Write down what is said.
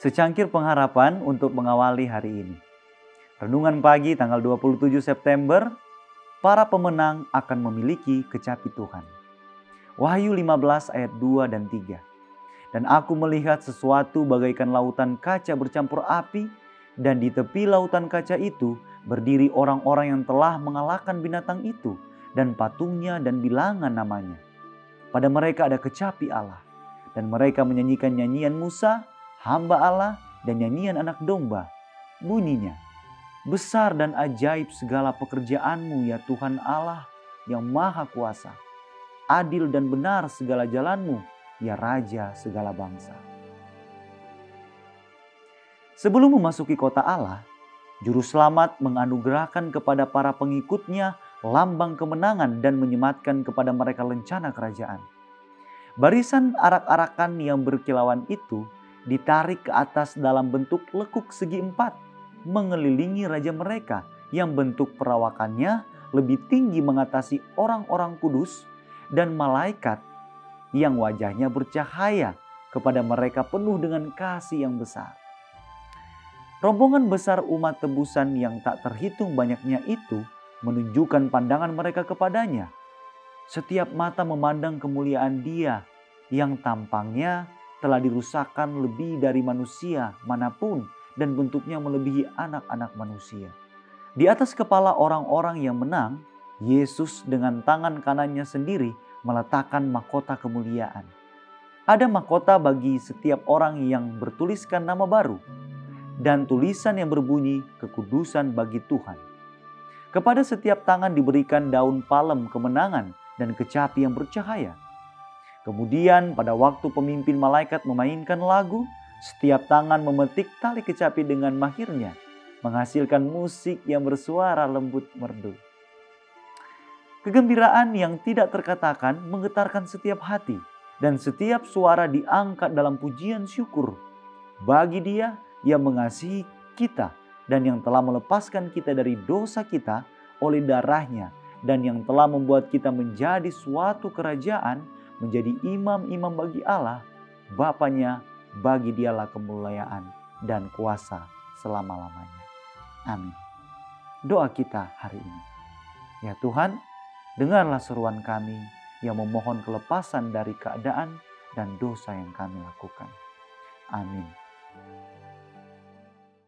Secangkir pengharapan untuk mengawali hari ini. Renungan pagi tanggal 27 September, para pemenang akan memiliki kecapi Tuhan. Wahyu 15 ayat 2 dan 3. Dan aku melihat sesuatu bagaikan lautan kaca bercampur api dan di tepi lautan kaca itu berdiri orang-orang yang telah mengalahkan binatang itu dan patungnya dan bilangan namanya. Pada mereka ada kecapi Allah dan mereka menyanyikan nyanyian Musa hamba Allah dan nyanyian anak domba. Bunyinya, besar dan ajaib segala pekerjaanmu ya Tuhan Allah yang maha kuasa. Adil dan benar segala jalanmu ya Raja segala bangsa. Sebelum memasuki kota Allah, Juru Selamat menganugerahkan kepada para pengikutnya lambang kemenangan dan menyematkan kepada mereka lencana kerajaan. Barisan arak-arakan yang berkilauan itu ditarik ke atas dalam bentuk lekuk segi empat, mengelilingi raja mereka yang bentuk perawakannya lebih tinggi mengatasi orang-orang kudus dan malaikat yang wajahnya bercahaya kepada mereka penuh dengan kasih yang besar. Rombongan besar umat tebusan yang tak terhitung banyaknya itu menunjukkan pandangan mereka kepadanya. Setiap mata memandang kemuliaan Dia yang tampangnya telah dirusakkan lebih dari manusia mana pun dan bentuknya melebihi anak-anak manusia. Di atas kepala orang-orang yang menang, Yesus dengan tangan kanannya sendiri meletakkan mahkota kemuliaan. Ada mahkota bagi setiap orang yang bertuliskan nama baru dan tulisan yang berbunyi kekudusan bagi Tuhan. Kepada setiap tangan diberikan daun palem kemenangan dan kecapi yang bercahaya Kemudian pada waktu pemimpin malaikat memainkan lagu, setiap tangan memetik tali kecapi dengan mahirnya, menghasilkan musik yang bersuara lembut merdu. Kegembiraan yang tidak terkatakan menggetarkan setiap hati, dan setiap suara diangkat dalam pujian syukur bagi Dia yang mengasihi kita dan yang telah melepaskan kita dari dosa kita oleh darahnya dan yang telah membuat kita menjadi suatu kerajaan menjadi imam-imam bagi Allah, Bapaknya bagi dialah kemuliaan dan kuasa selama-lamanya. Amin. Doa kita hari ini. Ya Tuhan, dengarlah seruan kami yang memohon kelepasan dari keadaan dan dosa yang kami lakukan. Amin.